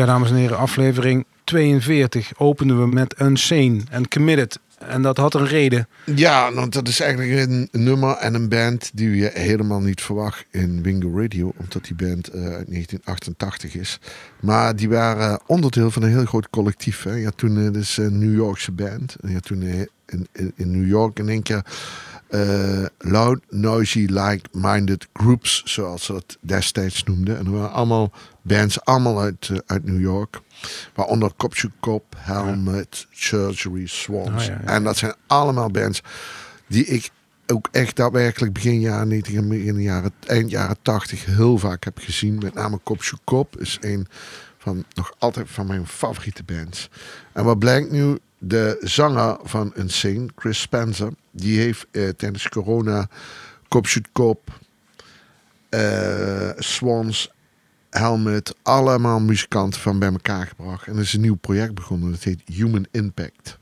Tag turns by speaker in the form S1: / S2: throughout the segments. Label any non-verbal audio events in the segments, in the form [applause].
S1: Ja, dames en heren, aflevering 42 openen we met Unsane en Committed. En dat had een reden.
S2: Ja, want dat is eigenlijk een nummer en een band die je helemaal niet verwacht in Wingo Radio, omdat die band eh, uit 1988 is. Maar die waren onderdeel van een heel groot collectief. Hè. Ja, toen uh, dus een New Yorkse band. Ja, toen uh, in, in, in, New York in één keer loud, noisy, like-minded groups, zoals ze dat destijds noemden. En dat waren allemaal bands, allemaal uit, uit New York. Waaronder Kopje Kop, Helmet, Surgery, Swans. Oh, en dat zijn allemaal bands die ik ook echt daadwerkelijk begin jaren 90 en begin jaren, eind jaren 80 heel vaak heb gezien. Met name Kopje Kop is een van nog altijd van mijn favoriete bands. En wat blijkt nu? De zanger van Insane, Chris Spencer, die heeft eh, tijdens corona Kopje Kop, uh, Swans Helmet, allemaal muzikanten van bij elkaar gebracht. En is een nieuw project begonnen, dat heet Human Impact.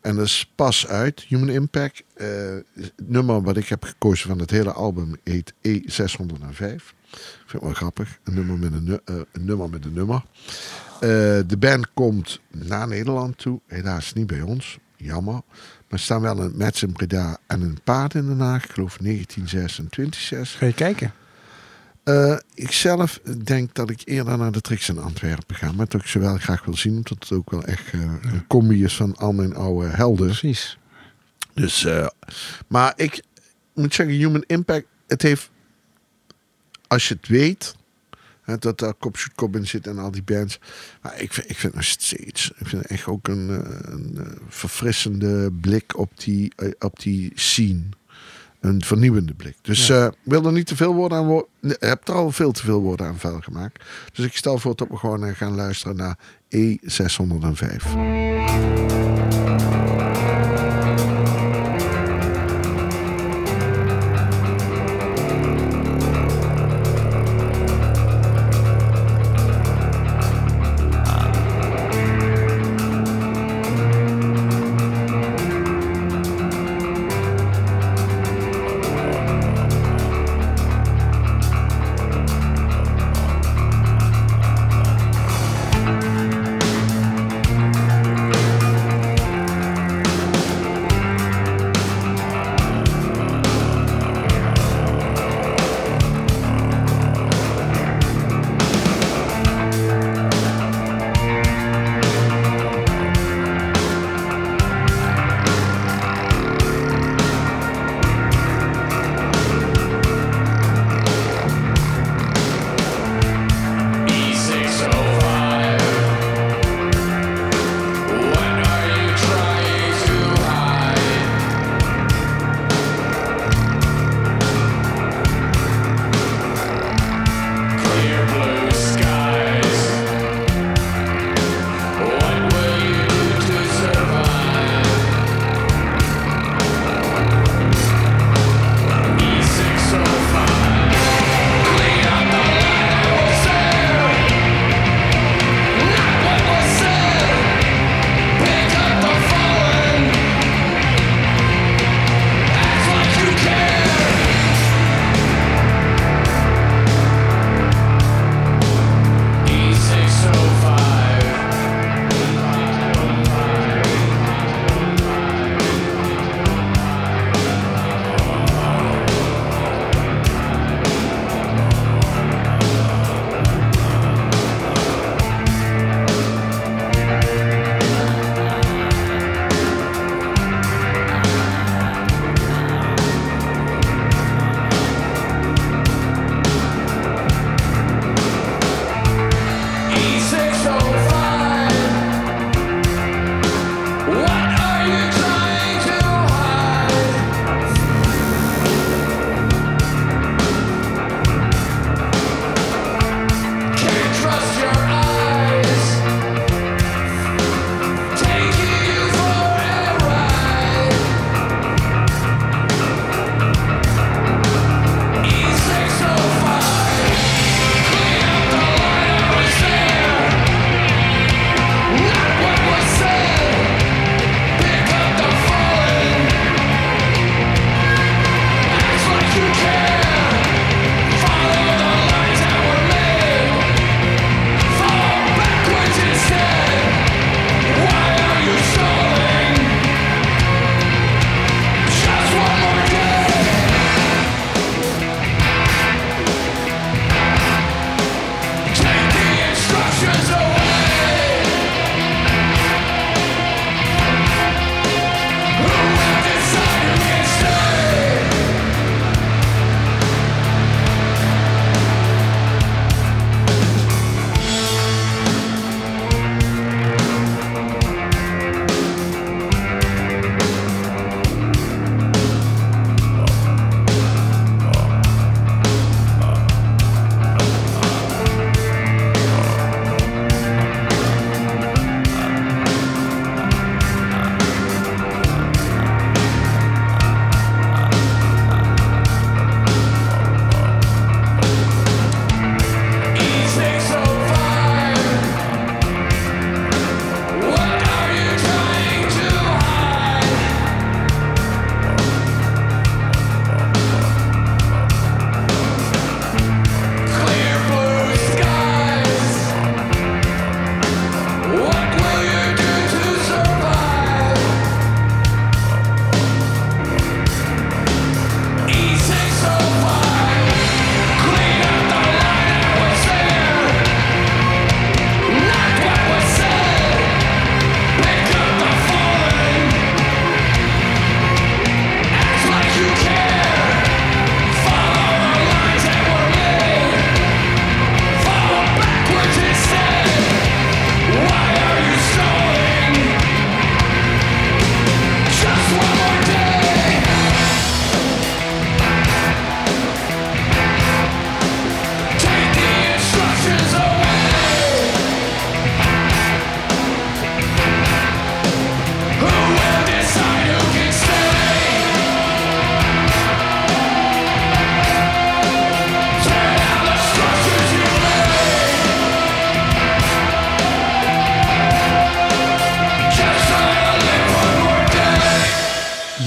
S2: En dat is pas uit, Human Impact. Uh, het nummer wat ik heb gekozen van het hele album heet E605. Ik vind het wel grappig, een nummer met een, een nummer. Met een nummer. Uh, de band komt naar Nederland toe, helaas niet bij ons, jammer. Maar staan wel een Mets in Breda en een paard in Den Haag, ik geloof 1926.
S1: Ga je kijken?
S2: Uh, ik zelf denk dat ik eerder naar de Trix in Antwerpen ga. Maar dat ik ze wel graag wil zien. Omdat het ook wel echt uh, een combi is van al mijn oude helden.
S1: Precies.
S2: Dus, uh, maar ik moet zeggen, Human Impact, het heeft, als je het weet, hè, dat daar Cop Shoot Cop in zit en al die bands. Maar ik vind, ik vind nog steeds, ik vind echt ook een, een verfrissende blik op die, op die scene een vernieuwende blik. Dus ja. uh, wil er niet te veel woorden aan woorden. heb er al veel te veel woorden aan vuil gemaakt. Dus ik stel voor dat we gewoon gaan luisteren naar E605.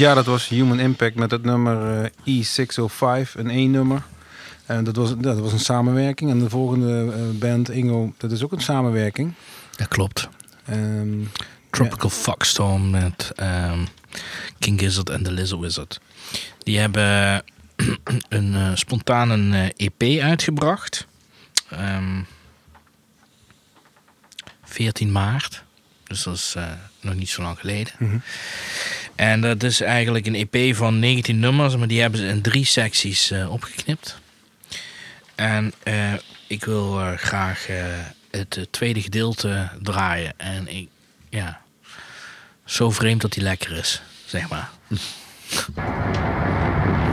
S1: Ja, dat was Human Impact met het nummer eh, E605, een E-nummer. En dat was, dat was een samenwerking. En de volgende eh, band, Ingo, dat is ook een samenwerking.
S3: Dat klopt.
S1: Ehm,
S3: Tropical Fuckstorm met ehm, King Gizzard en The Lizard Wizard. Die hebben [clears throat] een eh, spontaan een EP uitgebracht. Ehm 14 maart. Dus dat is eh, nog niet zo lang geleden.
S1: Mhm.
S3: En dat is eigenlijk een EP van 19 nummers, maar die hebben ze in drie secties eh, opgeknipt. En eh, ik wil graag het tweede gedeelte draaien. En ik, ja, zo vreemd dat die lekker is, zeg maar. [laughs]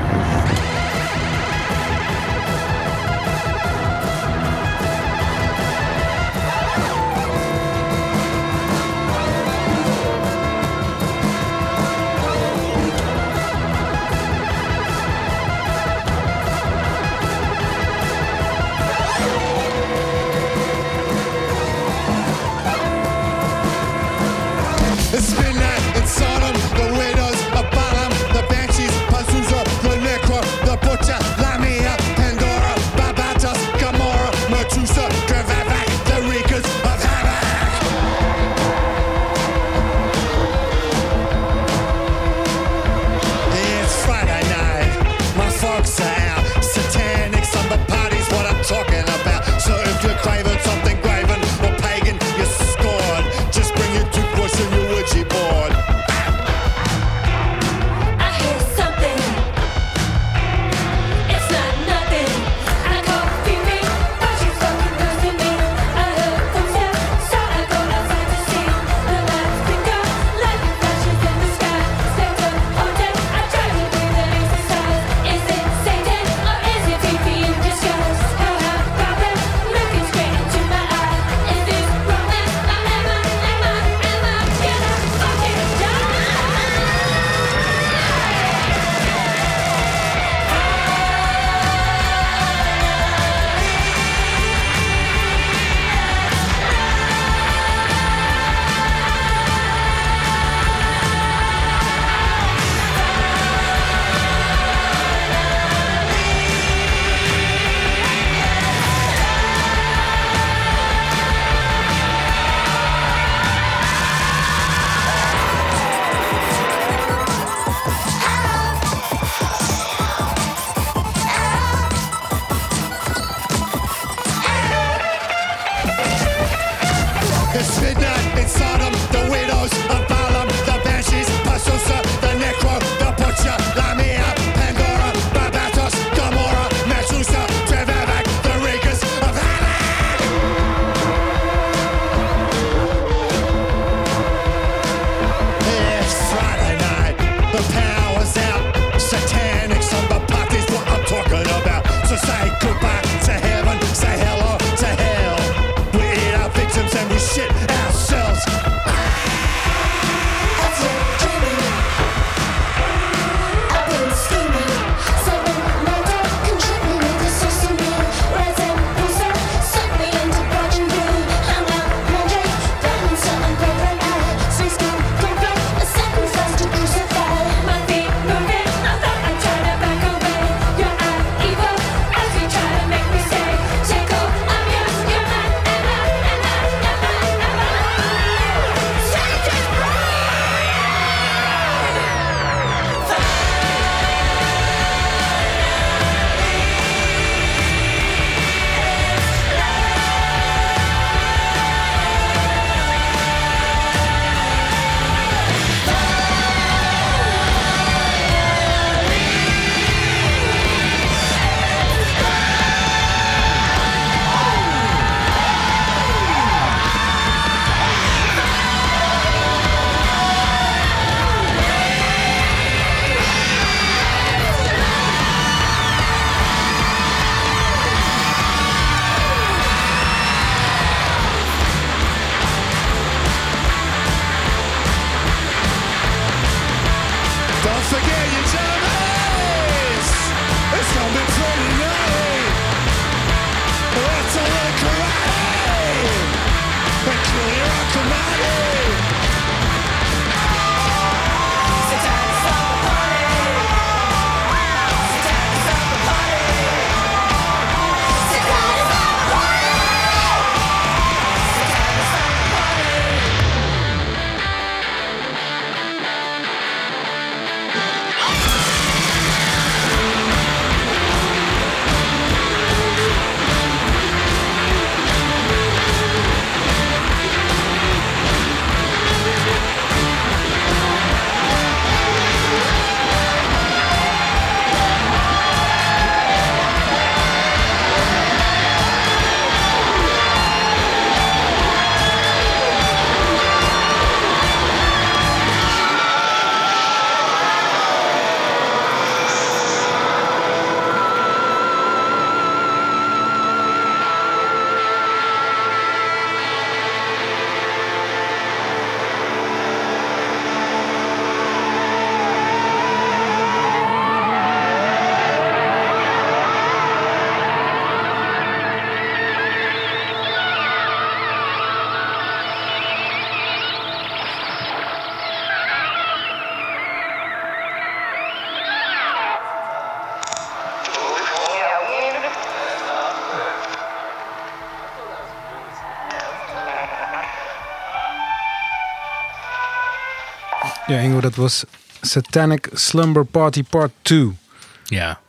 S1: Ja, Ingo, dat was Satanic Slumber Party Part 2.
S3: Ja.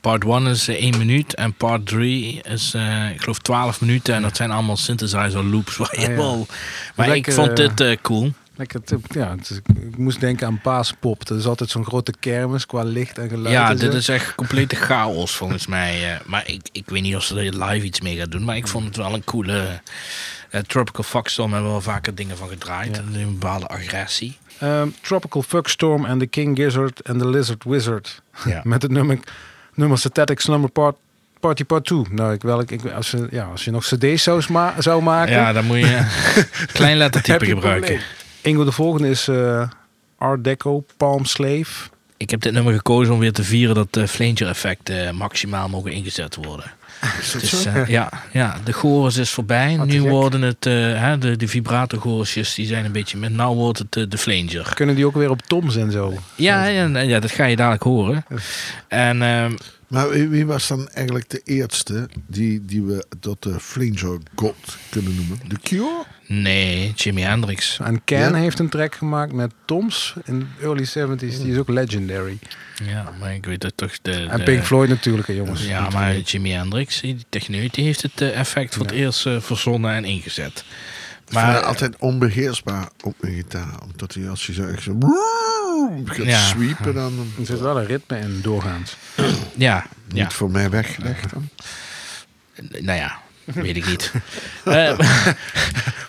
S3: Part 1 is eh, 1 minuut en part 3 is, eh, ik geloof, 12 minuten. En dat zijn allemaal synthesizer loops. Waar je
S1: Ah, ja.
S3: wel... Maar
S1: Lekker,
S3: ik vond
S1: eh,
S3: dit eh, cool.
S1: Lekker, ja, het is- ik moest denken aan Paaspop. Dat is altijd zo'n grote kermis qua licht en geluid.
S3: Ja,
S1: en
S3: dit is echt complete chaos volgens mij. eh. maar ik, ik weet niet of ze er live iets mee gaan doen. Maar ik vond het wel een coole... eh, Tropical Foxstorm hebben we wel vaker dingen van gedraaid.
S1: Ja.
S3: En Een bepaalde agressie.
S1: Ehm, Tropical Fuckstorm en The King Gizzard en The Lizard Wizard.
S3: Ja. [laughs]
S1: Met het nummer, nummer Static Slumber Part, Party Part 2. Nou, ik, welk, ik, als, je, ja, als je nog cd's zou, zou maken...
S3: Ja, dan moet je [laughs] klein lettertype gebruiken.
S1: probleem. Ingo, de volgende is eh, Art Deco Palm Slave.
S3: Ik heb dit nummer gekozen om weer te vieren dat de flanger effecten maximaal mogen ingezet worden. [laughs] Dus, eh, ja, ja, de chorus is voorbij.
S1: Wat
S3: nu worden het, eh, hè, de, de vibrato-chorusjes die zijn een beetje met. Nou wordt het eh, de flanger.
S1: Kunnen die ook weer op toms en zo?
S3: Ja, ja, ja, dat ga je dadelijk horen. En ehm,
S2: Maar wie, wie was dan eigenlijk de eerste die, die we tot de Flanger God kunnen noemen? The Cure?
S3: nee, Jimi Hendrix.
S1: En Ken
S2: Ja.
S1: heeft een track gemaakt met Toms in de early 70s. Die is ook legendary.
S3: Ja, maar ik weet dat toch de.
S1: En Pink Floyd natuurlijk, hè, jongens.
S3: Ja, maar. Jimi Hendrix, die techneut, die heeft het eh, effect voor het
S1: Ja.
S3: eerst eh, verzonnen en ingezet.
S2: Maar altijd onbeheersbaar op een gitaar. Omdat hij als je zo echt zo gaat
S3: Ja.
S2: sweepen, dan
S1: Er zit wel een ritme in, doorgaans.
S3: ja, ja,
S2: niet voor mij weggelegd. Dan.
S3: nou ja, weet ik niet. [laughs] Eh, [laughs]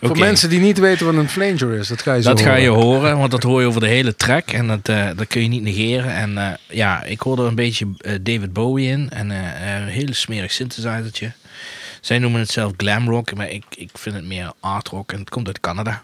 S1: Voor mensen die niet weten wat een flanger is, dat ga je zo
S3: Dat ga je
S1: horen.
S3: horen, want dat hoor je over de hele track en dat, eh, dat kun je niet negeren. En eh, ja, ik hoorde een beetje David Bowie in en eh, een heel smerig synthesizertje. Zij noemen het zelf glam rock, maar ik, ik vind het meer art rock en het komt uit Canada.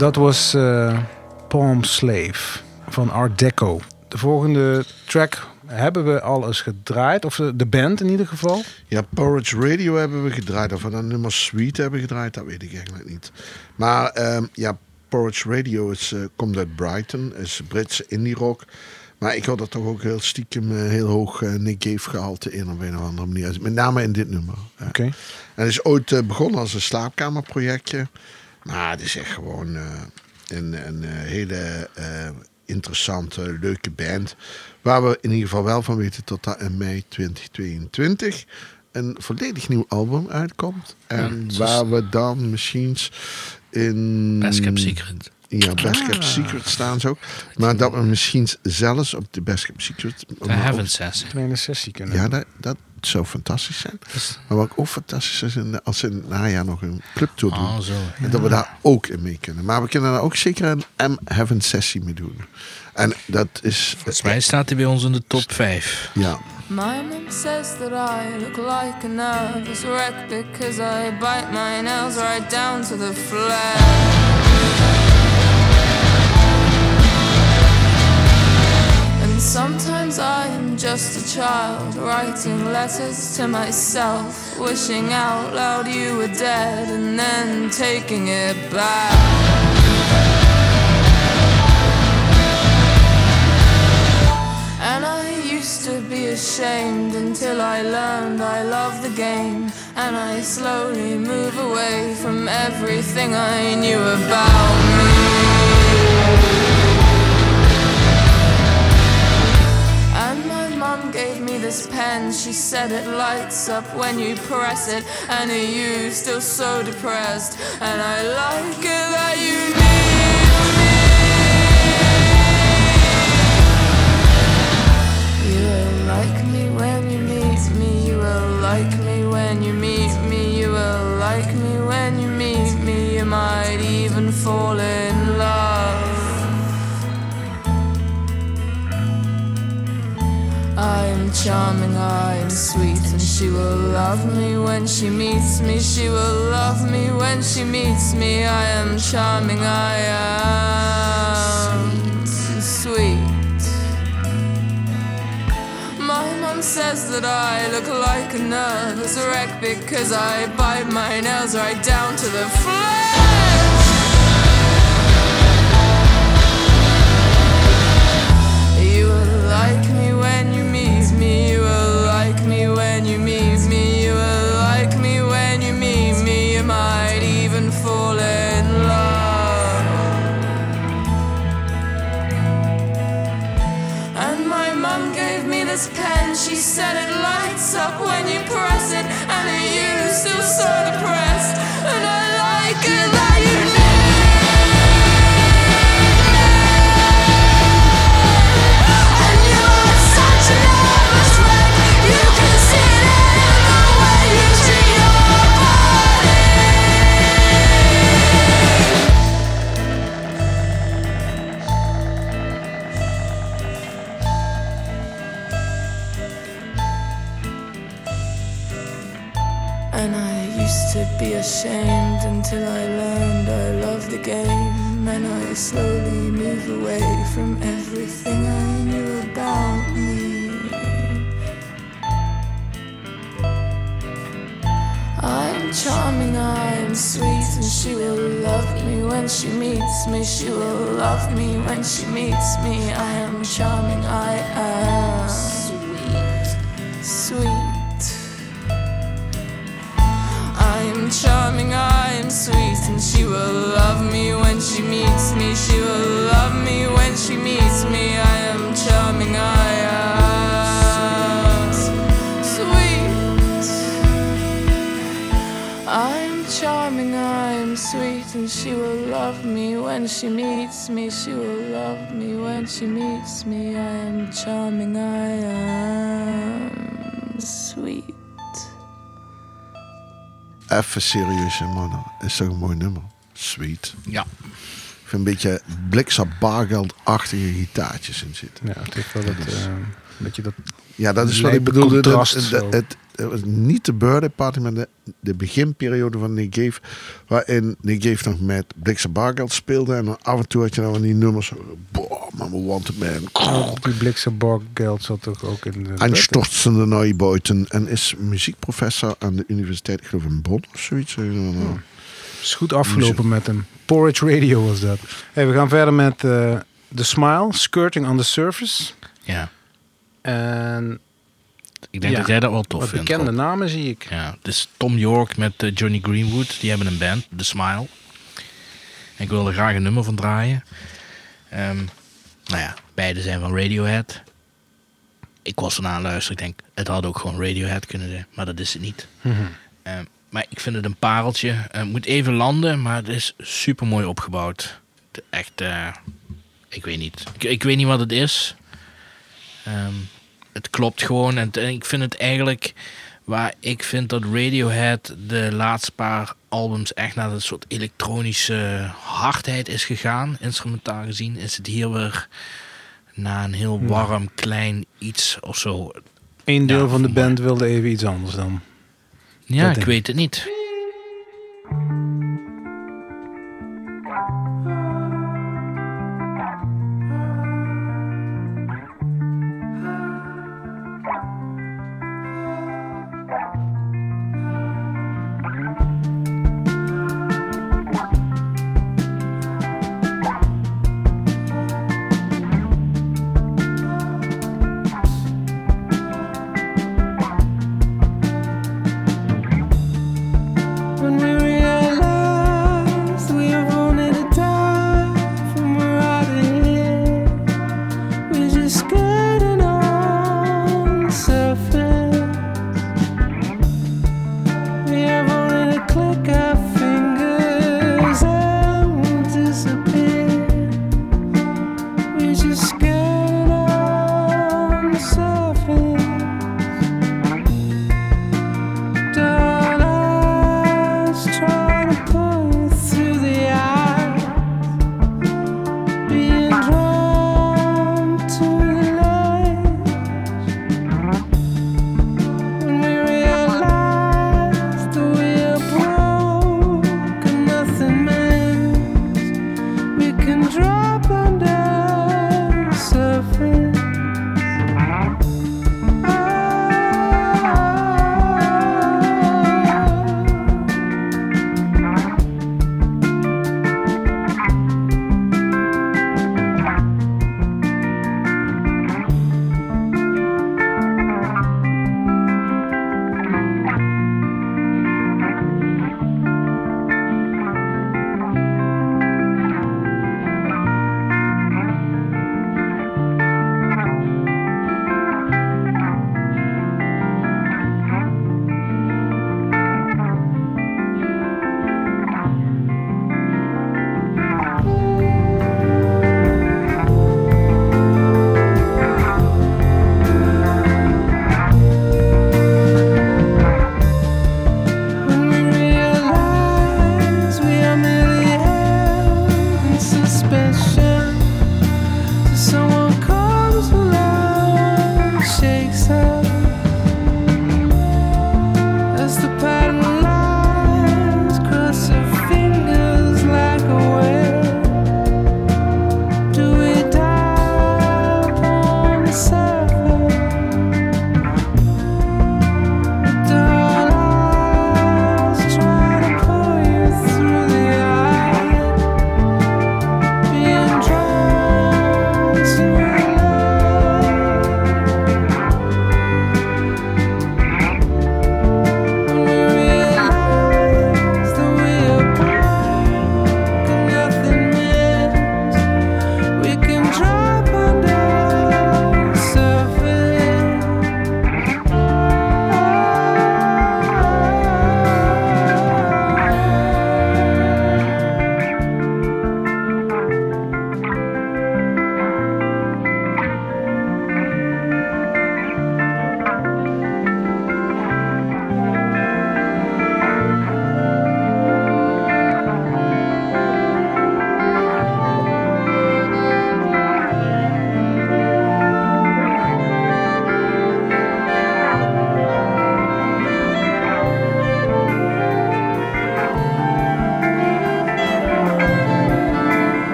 S1: Dat was eh, Palm Slave van Art Deco. De volgende track hebben we al eens gedraaid. Of de de band in ieder geval.
S2: Ja, Porridge Radio hebben we gedraaid. Of we dan nummer Sweet hebben gedraaid, dat weet ik eigenlijk niet. Maar ehm, ja, Porridge Radio is, eh, komt uit Brighton. is Britse indie rock. Maar ik had dat toch ook heel stiekem eh, heel hoog uh, Nick Cave gehalte in op een of andere manier. Met name in dit nummer. Ja.
S1: Oké.
S2: En het is ooit eh, begonnen als een slaapkamerprojectje. Maar het is echt gewoon eh, een, een eh, hele eh, interessante, leuke band. Waar we in ieder geval wel van weten tot dat in mei 2022 een volledig nieuw album uitkomt. En
S3: Ja,
S2: waar we dan misschien in...
S3: Best Kept Secret.
S2: Ja, Best Kept Secret staan ze ook. Maar dat we misschien zelfs op de Best Kept Secret...
S3: De Heaven Sessie.
S1: Kleine sessie kunnen.
S2: Ja, dat, dat zou fantastisch zijn. Maar wat ook fantastisch is, in als ze in het najaar nog een clubtour doen.
S3: Oh, zo.
S2: En dat we daar ook in mee kunnen. Maar we kunnen daar ook zeker een M-Heaven sessie mee doen. En dat is...
S3: Volgens mij staat hij bij ons in de top 5.
S2: Ja,
S4: My mom says that I look like a nervous wreck because I bite my nails right down to the flesh. Sometimes I am just a child writing letters to myself, wishing out loud you were dead and then taking it back. And I used to be ashamed until I learned I love the game. And I slowly move away from everything I knew about me. This pen. She said it lights up when you press it. And are you still so depressed? And I like it that you need me. You will like me when you meet me. You will like me when you meet me. You will like me when you meet me. You might even fall in Charming, I'm sweet, and she will love me when she meets me. She will love me when she meets me. I am charming, I am sweet. My mom says that I look like a nervous wreck because I bite my nails right down to the flesh. Said it lights up when you press it. And you still so depressed? And away from everything I knew about me. I'm charming, I'm sweet, and she will love me when she meets me. She will love me when she meets me. I am charming, I am sweet, sweet. I am charming, I am sweet, and she will love me when she meets me. She will and she will love me when she meets me. She will love me when she meets me. I am charming, I am sweet.
S2: even serieus, hè, mannen. Is toch een mooi nummer? Sweet.
S3: Ja.
S2: Ik vind een beetje bliksembargeld-achtige gitaartjes in zitten.
S1: Ja, het heeft wel dat, eh, een beetje dat...
S2: Ja, dat is wat
S1: Lijpe
S2: ik
S1: contrast
S2: dat-
S1: zo.
S2: het, het was niet de birthday party, maar de, de beginperiode van Nick Cave. Waarin Nick Cave nog met Blixer Bargeld speelde. En af en toe had je dan van die nummers. Boah, Mama Wanted Man.
S1: Oh, die Blikse geld zat toch ook in de...
S2: Einstürzende Neubauten. En is muziekprofessor aan de universiteit, ik geloof in Bonn of zoiets.
S1: is goed afgelopen met hem. Porridge Radio was dat. Hey, we gaan verder met uh, The Smile, Skirting on the Surface.
S3: Ja.
S1: En...
S3: Ik denk dat jij dat wel tof vindt.
S1: bekende namen zie ik.
S3: Ja, dus Tom York met uh, Johnny Greenwood. Die hebben een band, The Smile. En ik wil er graag een nummer van draaien. Um, nou ja, beide zijn van Radiohead. Ik was ernaar luisteren. Ik denk, het had ook gewoon Radiohead kunnen zijn. Maar dat is het niet.
S1: Mm
S3: maar ik vind het een pareltje. Het moet even landen, maar het is super mooi opgebouwd. Echt, uh, ik weet niet. Ik, ik, weet niet wat het is. Um, het klopt gewoon. En, en, ik vind het eigenlijk waar ik vind dat Radiohead de laatste paar albums echt naar een soort elektronische hardheid is gegaan, instrumentaal gezien, is het hier weer naar een heel warm, klein iets of zo.
S1: Eén deel van de band wilde even iets anders dan.
S3: Ja, ik weet het niet.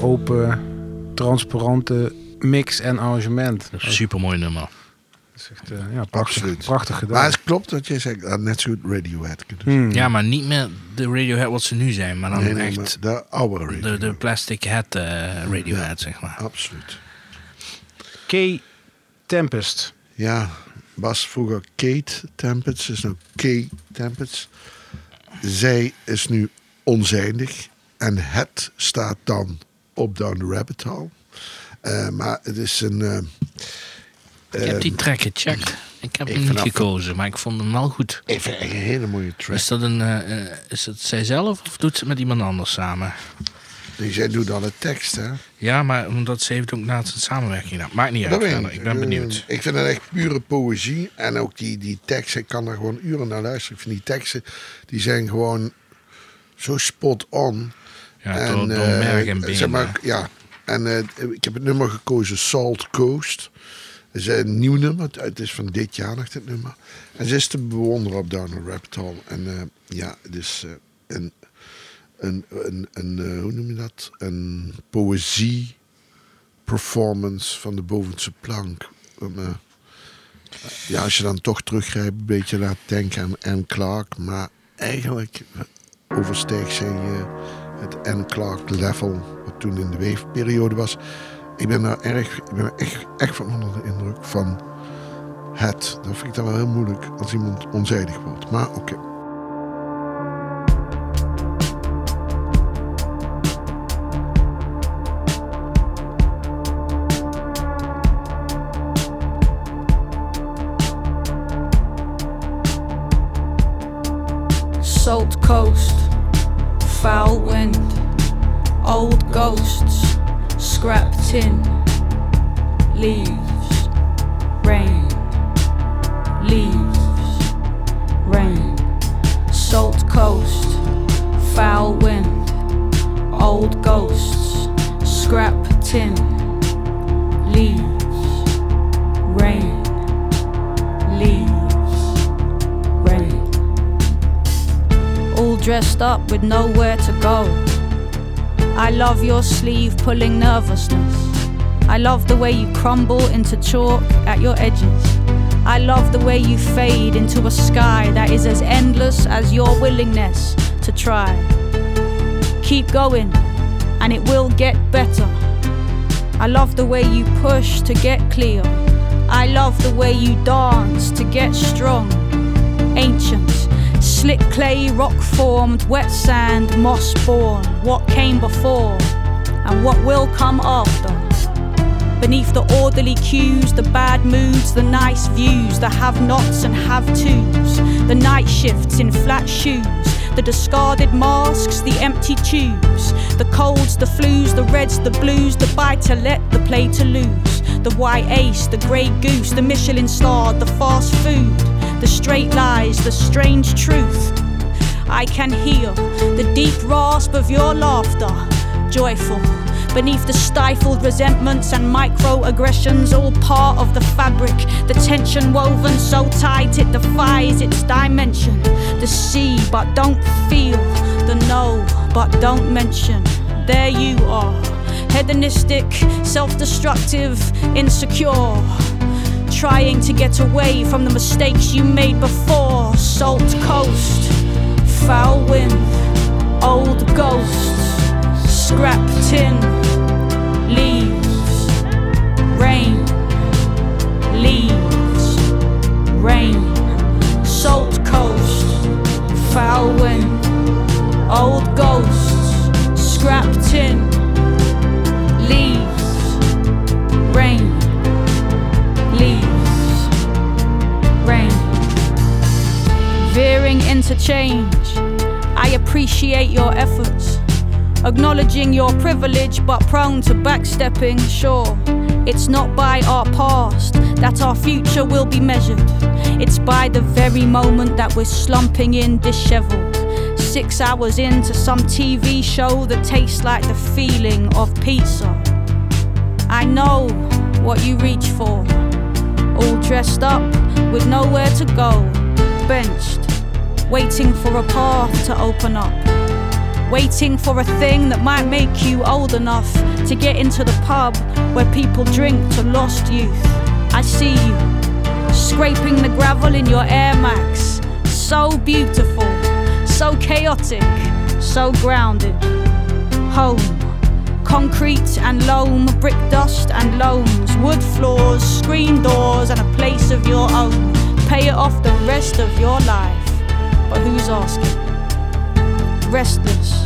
S1: Open, transparante mix en arrangement.
S3: Dat is een supermooi nummer.
S1: Dat is echt, eh, ja, prachtig,
S2: Absoluut.
S1: prachtig gedaan.
S2: Maar het klopt dat je zegt, dat net zo goed Radiohead kunnen.
S1: Hmm.
S3: Ja, maar niet meer de Radiohead wat ze nu zijn, maar dan
S2: Nee, nee,
S3: echt
S2: maar de oude Radiohead.
S3: de, de plastic hat eh, Radiohead, zeg maar.
S2: Absoluut.
S1: Kay Tempest.
S2: Ja, was vroeger Kate Tempest, is nu Kay Tempest. Zij is nu onzijdig. En het staat dan op Down the Rabbit Hole. Eh, maar het is een... eh,
S3: Ik heb
S2: eh,
S3: die track gecheckt. Ik heb
S2: ik
S3: hem niet gekozen, maar ik vond hem wel goed.
S2: ik vind het een hele mooie track.
S3: Is dat een, is het zijzelf of doet ze het met iemand anders samen?
S2: Dus jij doet de tekst, hè?
S3: Ja, maar omdat ze heeft ook naast een samenwerking gedaan. Maakt niet uit.
S2: Dat.
S3: Ik ben benieuwd.
S2: Ik vind het echt pure poëzie. En ook die, die teksten, ik kan er gewoon uren naar luisteren. Ik vind die teksten, die zijn gewoon zo spot on.
S3: Ja, door, door
S2: eh,
S3: merg en been.
S2: Zeg maar, ja. En eh, ik heb het nummer gekozen Salt Coast. Het is een nieuw nummer. Het- is van dit jaar nog, dit nummer. En ze is te bewonderen op Down the Rabbit Hole. En eh, ja, het is een, een, een, een hoe noem je dat? Een poëzie performance van de bovenste plank. Ja, als je dan toch teruggrijpt, een beetje laat denken aan Anne Clark. Maar eigenlijk overstijgt zij eh, het Anne Clark level, wat toen in de weefperiode was. Ik ben daar erg, ik ben echt, echt van onder de indruk van het. Dat vind ik dan wel heel moeilijk als iemand onzijdig wordt. Maar oké.
S5: Salt coast, foul ghosts, scrap tin, leaves, rain, leaves, rain. Salt coast, foul wind, old ghosts, scrap tin, leaves, rain, leaves, rain all dressed up with nowhere to go. I love your sleeve pulling nervousness. I love the way you crumble into chalk at your edges. I love the way you fade into a sky that is as endless as your willingness to try. Keep going, and it will get better. I love the way you push to get clear. I love the way you dance to get strong. Ancient, slick clay, rock formed, wet sand, moss born. What came before and what will come after. Beneath the orderly cues, the bad moods, the nice views, the have nots and have tos, the night shifts in flat shoes, the discarded masks, the empty tubes, the colds, the flus, the reds, the blues, the buy to let, the play to lose, the white ace, the grey goose, the Michelin star, the fast food, the straight lies, the strange truth. I can hear the deep rasp of your laughter, joyful. Beneath the stifled resentments and microaggressions, all part of the fabric. The tension woven so tight it defies its dimension. The see, but don't feel. The know, but don't mention. There you are. Hedonistic, self destructive, insecure. Trying to get away from the mistakes you made before. Salt coast, foul wind, old ghosts, scrap tin, Acknowledging your privilege, but prone to backstepping, sure. It's not by our past that our future will be measured. It's by the very moment that we're slumping in disheveled. Six hours into some TV show that tastes like the feeling of pizza. I know what you reach for. All dressed up with nowhere to go. Benched, waiting for a path to open up. Waiting for a thing that might make you old enough to get into the pub where people drink to lost youth. I see you scraping the gravel in your Air Max. So beautiful, so chaotic, so grounded. Home. Concrete and loam, brick dust and loams, wood floors, screen doors, and a place of your own. Pay it off the rest of your life. But who's asking? Restless.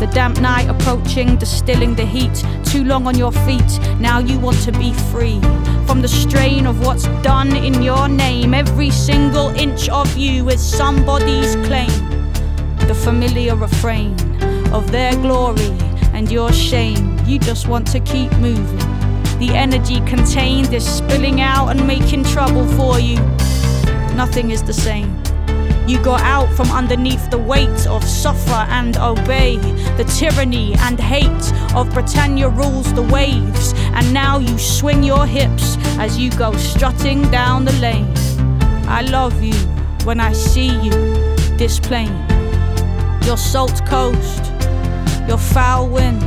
S5: The damp night approaching, distilling the heat. Too long on your feet, now you want to be free. From the strain of what's done in your name, every single inch of you is somebody's claim. The familiar refrain of their glory and your shame. You just want to keep moving. The energy contained is spilling out and making trouble for you. Nothing is the same. You got out from underneath the weight of suffer and obey, the tyranny and hate of Britannia rules the waves, and now you swing your hips as you go strutting down the lane. I love you when I see you, this plain, your salt coast, your foul wind.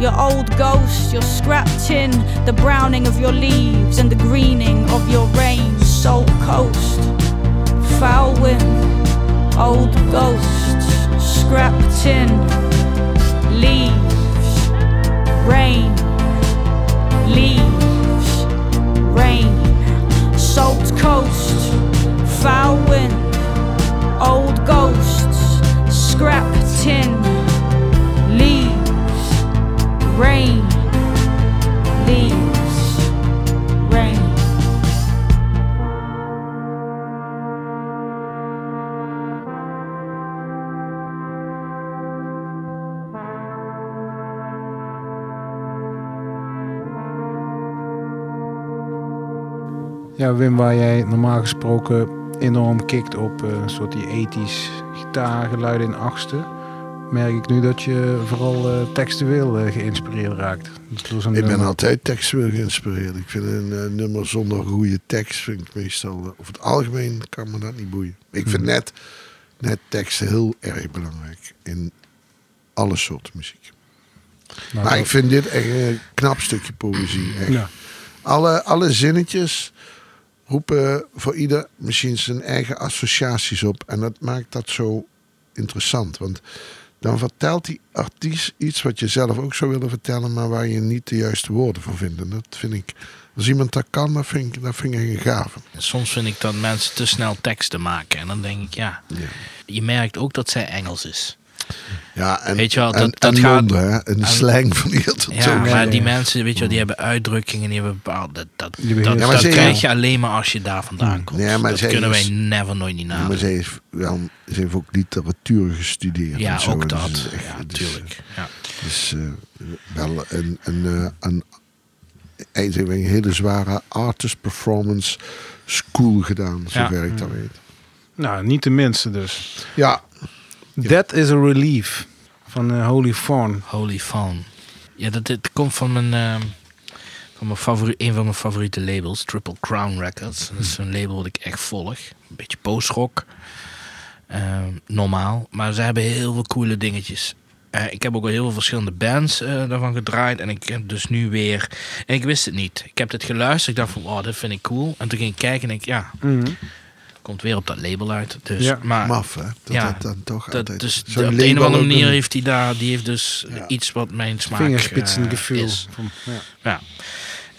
S5: Your old ghost, your scrap tin, the browning of your leaves and the greening of your rain, salt coast foul wind, old ghosts, scrap tin, leaves, rain, leaves, rain, salt coast, foul wind, old ghosts, scrap tin, leaves, rain, leaves,
S1: Ja, Wim, waar jij normaal gesproken enorm kikt op eh, een soort die ethisch gitaargeluiden in achtste, merk ik nu dat je vooral eh, textueel eh, geïnspireerd raakt. Zo'n
S2: Ik ben altijd textueel geïnspireerd. Ik vind een nummer zonder goede tekst, vind ik meestal, over het algemeen kan me dat niet boeien. Ik vind
S1: Mhm.
S2: net, net teksten heel erg belangrijk in alle soorten muziek.
S1: Nou,
S2: maar
S1: dat-
S2: ik vind dit echt een knap stukje poëzie. Echt.
S1: Ja.
S2: Alle, alle zinnetjes roepen voor ieder misschien zijn eigen associaties op. En dat maakt dat zo interessant. Want dan vertelt die artiest iets wat je zelf ook zou willen vertellen, maar waar je niet de juiste woorden voor vindt. En dat vind ik, als iemand dat kan, dat vind ik, dat vind ik een gave.
S3: Soms vind ik dat mensen te snel teksten maken. En dan denk ik, ja,
S2: Ja.
S3: je merkt ook dat zij Engels is.
S2: Ja, en,
S3: Weet je wel,
S2: en,
S3: dat- dat
S2: en
S3: gaat-
S2: Londen, hè, en de
S3: en-
S2: slang van die dat
S3: Ja, maar
S1: ja,
S3: die
S1: ja.
S3: mensen, weet je wel, die hebben uitdrukkingen, die hebben bepaalde... Dat, dat, dat,
S2: Ja, maar
S3: dat
S2: ze-
S3: krijg je alleen maar als je daar vandaan komt.
S2: Ja, maar
S3: dat kunnen wij never nooit niet
S2: Ja, maar
S3: nadenken.
S2: ze heeft, wel, ze heeft ook literatuur gestudeerd.
S3: Ja,
S2: en zo.
S3: ook
S2: Dus
S3: dat.
S2: echt-
S3: Ja,
S2: het is,
S3: tuurlijk. Ja.
S2: Dus eh, wel een, een, eh, een, eigenlijk een hele zware artist performance school gedaan,
S3: Ja.
S2: zover ik dat weet.
S1: Nou, niet de minste dus.
S2: Ja,
S1: That is a relief van eh, Holy Fawn.
S3: Holy Fawn. Ja, dat, dit komt van mijn, ehm, van mijn favoriet, een van mijn favoriete labels, Triple Crown Records. Dat is een label wat ik echt volg. Een beetje post-rock. Ehm, normaal. Maar ze hebben heel veel coole dingetjes. Eh, ik heb ook al heel veel verschillende bands eh, daarvan gedraaid. En ik heb dus nu weer... En ik wist het niet. Ik heb dit geluisterd. Ik dacht van, oh, dit vind ik cool. En toen ging ik kijken en ik, ja,
S1: Mhm.
S3: Komt weer op dat label uit. Dus,
S1: Ja.
S3: maar,
S2: maf hè. Dat
S3: ja,
S2: dat dan toch
S3: dat,
S2: altijd...
S3: dus
S2: zo'n
S3: op de een of andere manier
S2: een-
S3: heeft hij daar, die heeft dus
S2: Ja.
S3: iets wat mijn smaak
S1: Vingerspitsengevoel.
S3: eh, is.
S1: Van, ja.
S3: Ja.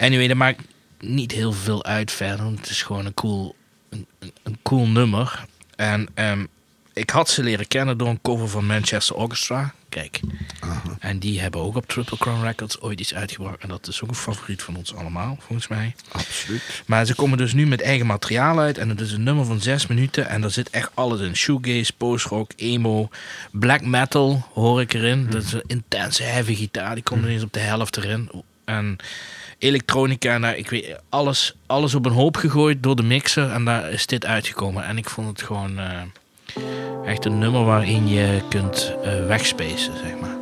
S3: Anyway, dat maakt niet heel veel uit verder. want Het is gewoon een cool, een, een- een cool nummer. En ehm, ik had ze leren kennen door een cover van Manchester Orchestra. Kijk.
S2: Aha.
S3: En die hebben ook op Triple Crown Records ooit iets uitgebracht. En dat is ook een favoriet van ons allemaal, volgens mij.
S2: Absoluut.
S3: Maar ze komen dus nu met eigen materiaal uit. En het is een nummer van zes minuten. En daar zit echt alles in. Shoegaze, post-rock, emo, black metal hoor ik erin. Dat is een intense heavy gitaar. Die komt ineens op de helft erin. En elektronica, nou, ik weet, alles, alles op een hoop gegooid door de mixer. En daar is dit uitgekomen. En ik vond het gewoon eh, echt een nummer waarin je kunt eh wegspacen, zeg maar.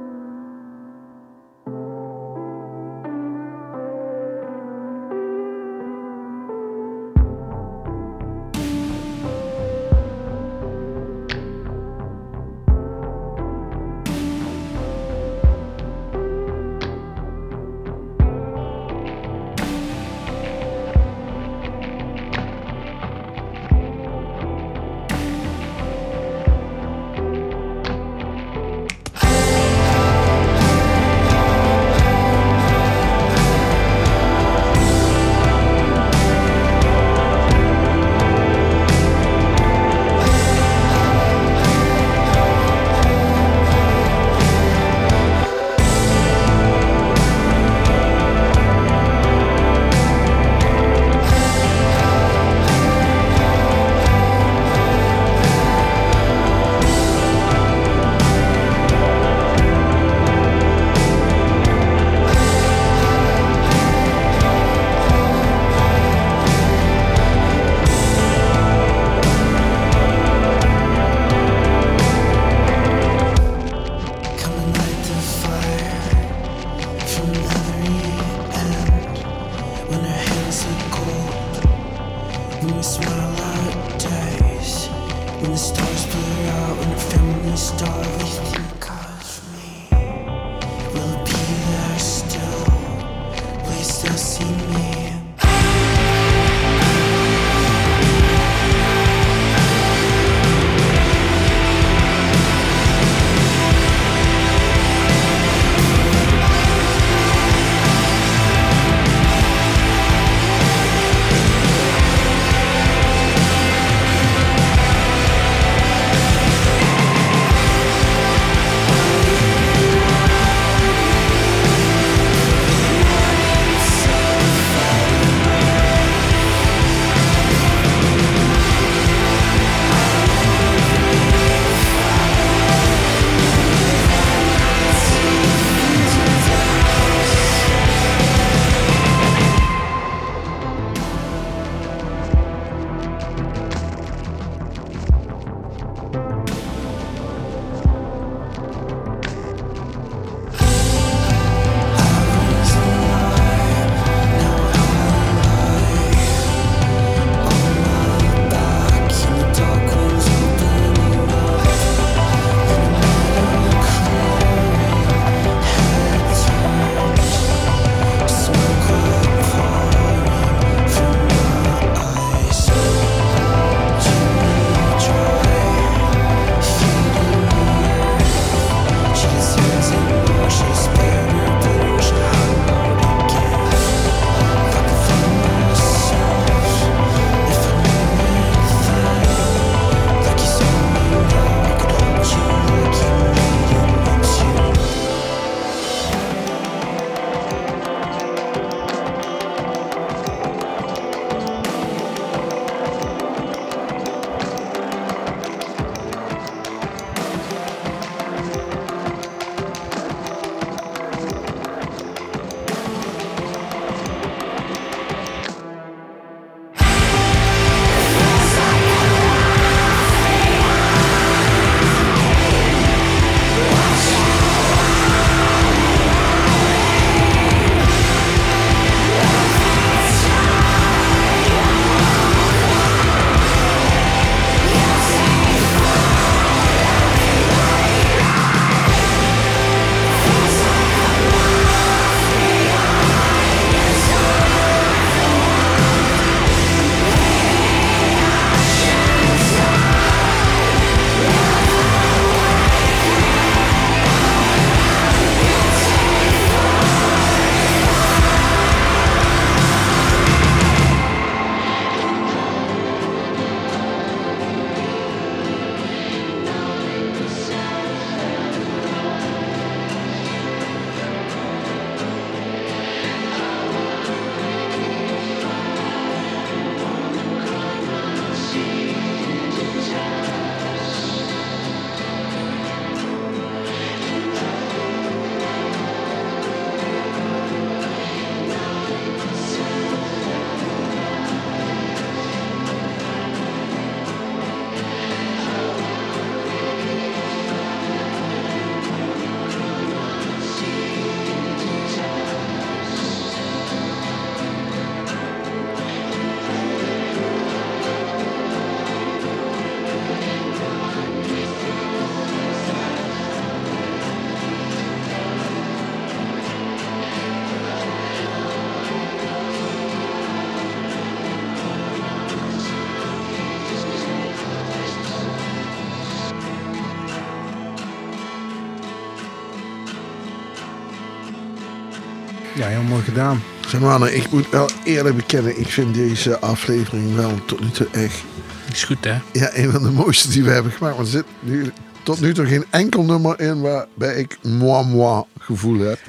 S1: Gedaan.
S2: Zeg maar, ik moet wel eerlijk bekennen, ik vind deze aflevering wel tot nu toe echt
S3: Is goed, hè?
S2: ja, een van de mooiste die we hebben gemaakt. Want er zit nu, tot nu toe geen enkel nummer in waarbij ik moi moi gevoel heb.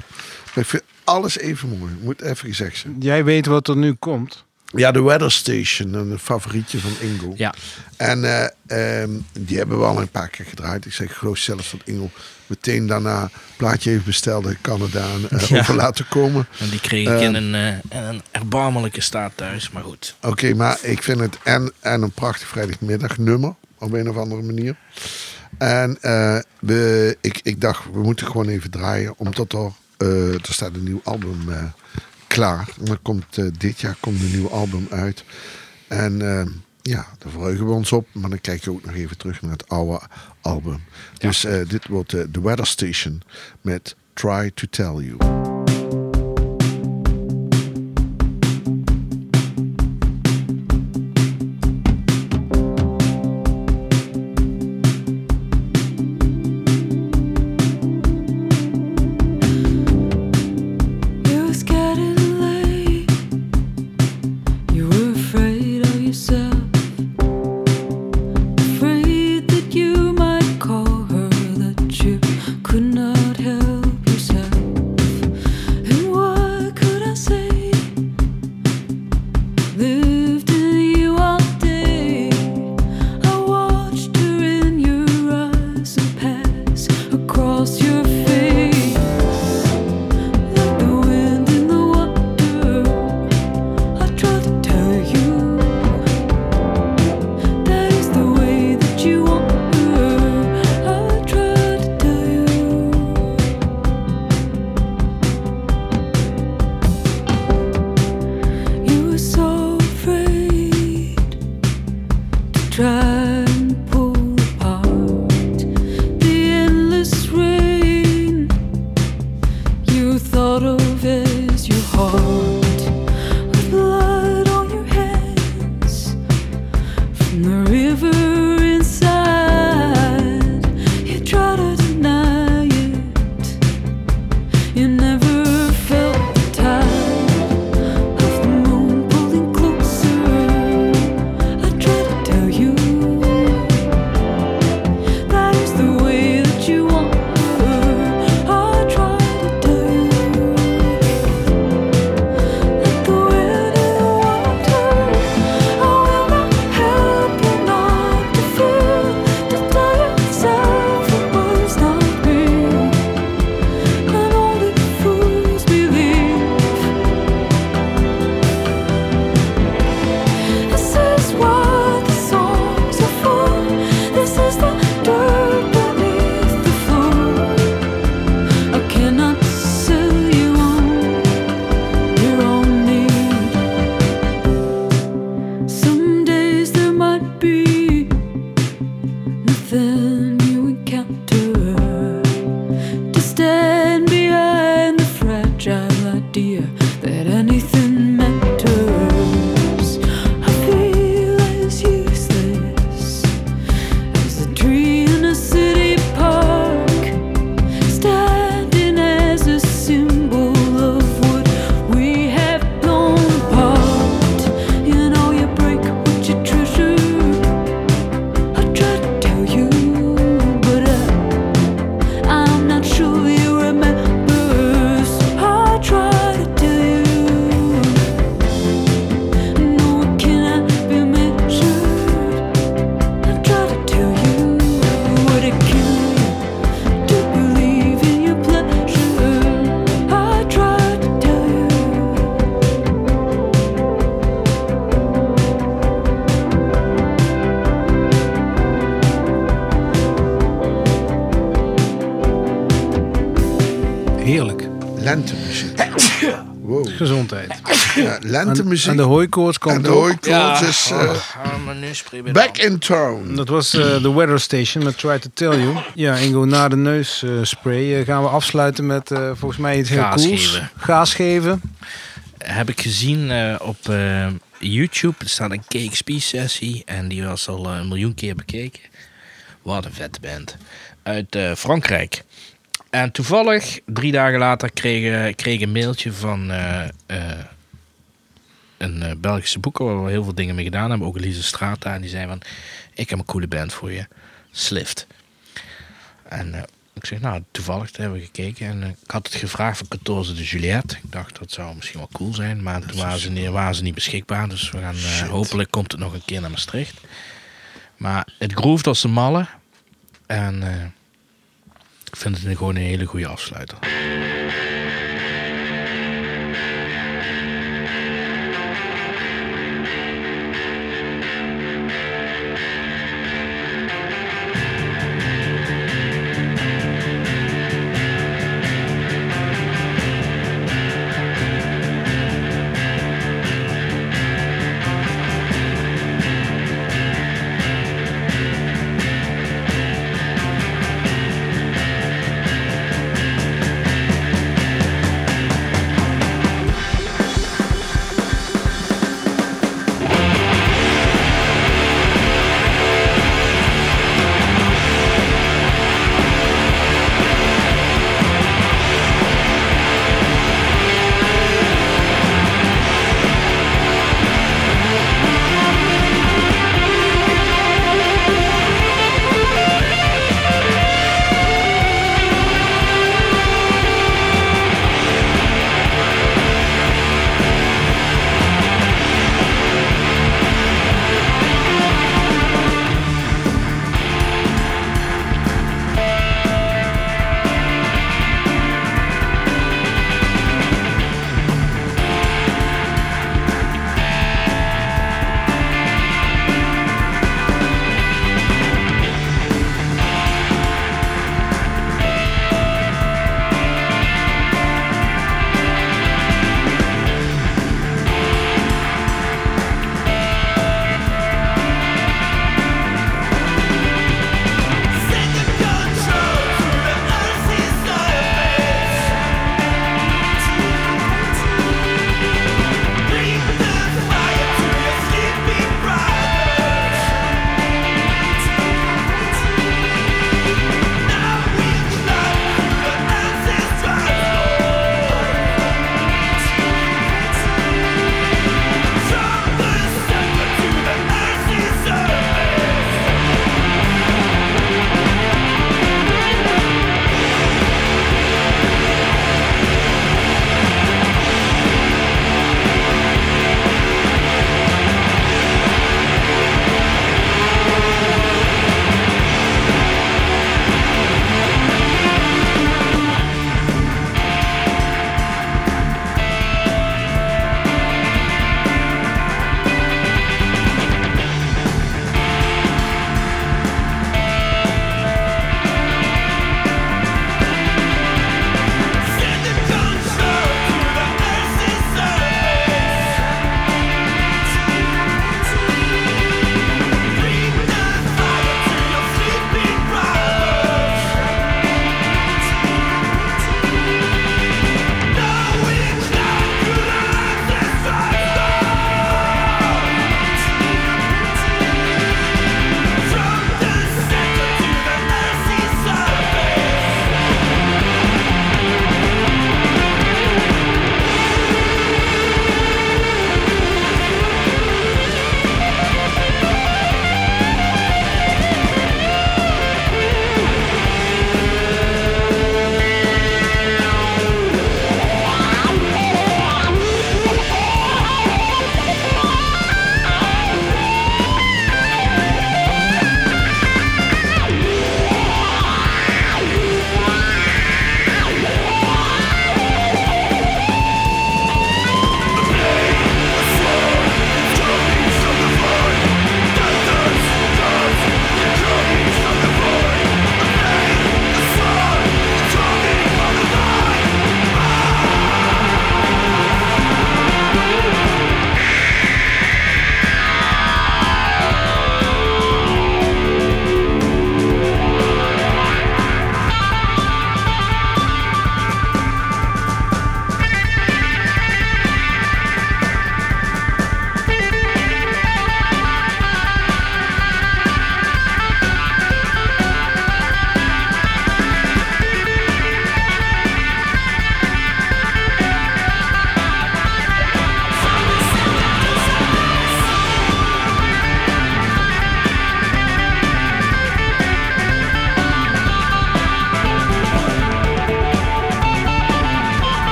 S2: Maar ik vind alles even mooi, moet even gezegd zijn.
S1: Jij weet wat er nu komt.
S2: Ja, de Weather Station, een favorietje van Ingo.
S3: Ja.
S2: En eh, ehm, die hebben we al een paar keer gedraaid. Ik zeg, ik geloof zelfs dat Ingo meteen daarna een plaatje heeft besteld in Canada en
S3: Ja.
S2: over laten komen.
S3: En die kreeg ik in, een, eh, in een erbarmelijke staat thuis. Maar goed.
S2: Oké, maar ik vind het en, en een prachtig vrijdagmiddagnummer op een of andere manier. En we, ik, ik dacht, we moeten gewoon even draaien, omdat er, er staat een nieuw album klaar. En er komt, eh, dit jaar komt een nieuw album uit. En eh,
S6: Ja, daar verheugen we ons op. Maar dan kijk je ook nog even terug naar het oude album. Dus eh, dit wordt eh, The Weather Station met Try to Tell You. Ja, lentemuziek.
S1: En de hooikoorts
S6: En
S1: komt
S6: de
S1: ook.
S6: hooikoorts is eh,
S3: mijn neusspray weer
S6: back in town.
S1: Dat was eh, de Weather Station met Try to Tell You. Ja, Ingo, na de neusspray eh, gaan we afsluiten met eh, volgens mij iets heel
S3: Gaas
S1: cools.
S3: geven.
S1: Gaas geven.
S3: Heb ik gezien eh, op eh, YouTube. Er staat een KXP-sessie. En die was al een miljoen keer bekeken. Wat een vette band. Uit eh, Frankrijk. En toevallig, drie dagen later, kreeg, kreeg ik een mailtje van eh, eh, een eh, Belgische boeker... waar we heel veel dingen mee gedaan hebben. Ook Elise Strata. En die zei van, ik heb een coole band voor je. Slift. En eh, ik zeg, nou, toevallig hebben we gekeken. En eh, ik had het gevraagd van 14 de Juliette. Ik dacht, dat zou misschien wel cool zijn. Maar toen waren ze, niet, waren ze niet beschikbaar. Dus we gaan, hopelijk komt het nog een keer naar Maastricht. Maar het groeft als de malle. En ik vind het gewoon een hele goede afsluiter.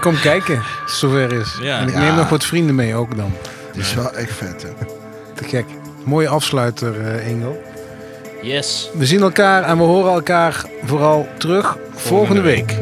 S1: Ik kom kijken, als het zover is.
S3: Ja.
S1: en ik
S2: Ja.
S1: neem nog wat vrienden mee ook dan.
S2: Het is wel echt vet, hè?
S1: Te gek. Mooie afsluiter, eh Engel.
S3: Yes.
S1: We zien elkaar en we horen elkaar vooral terug volgende week.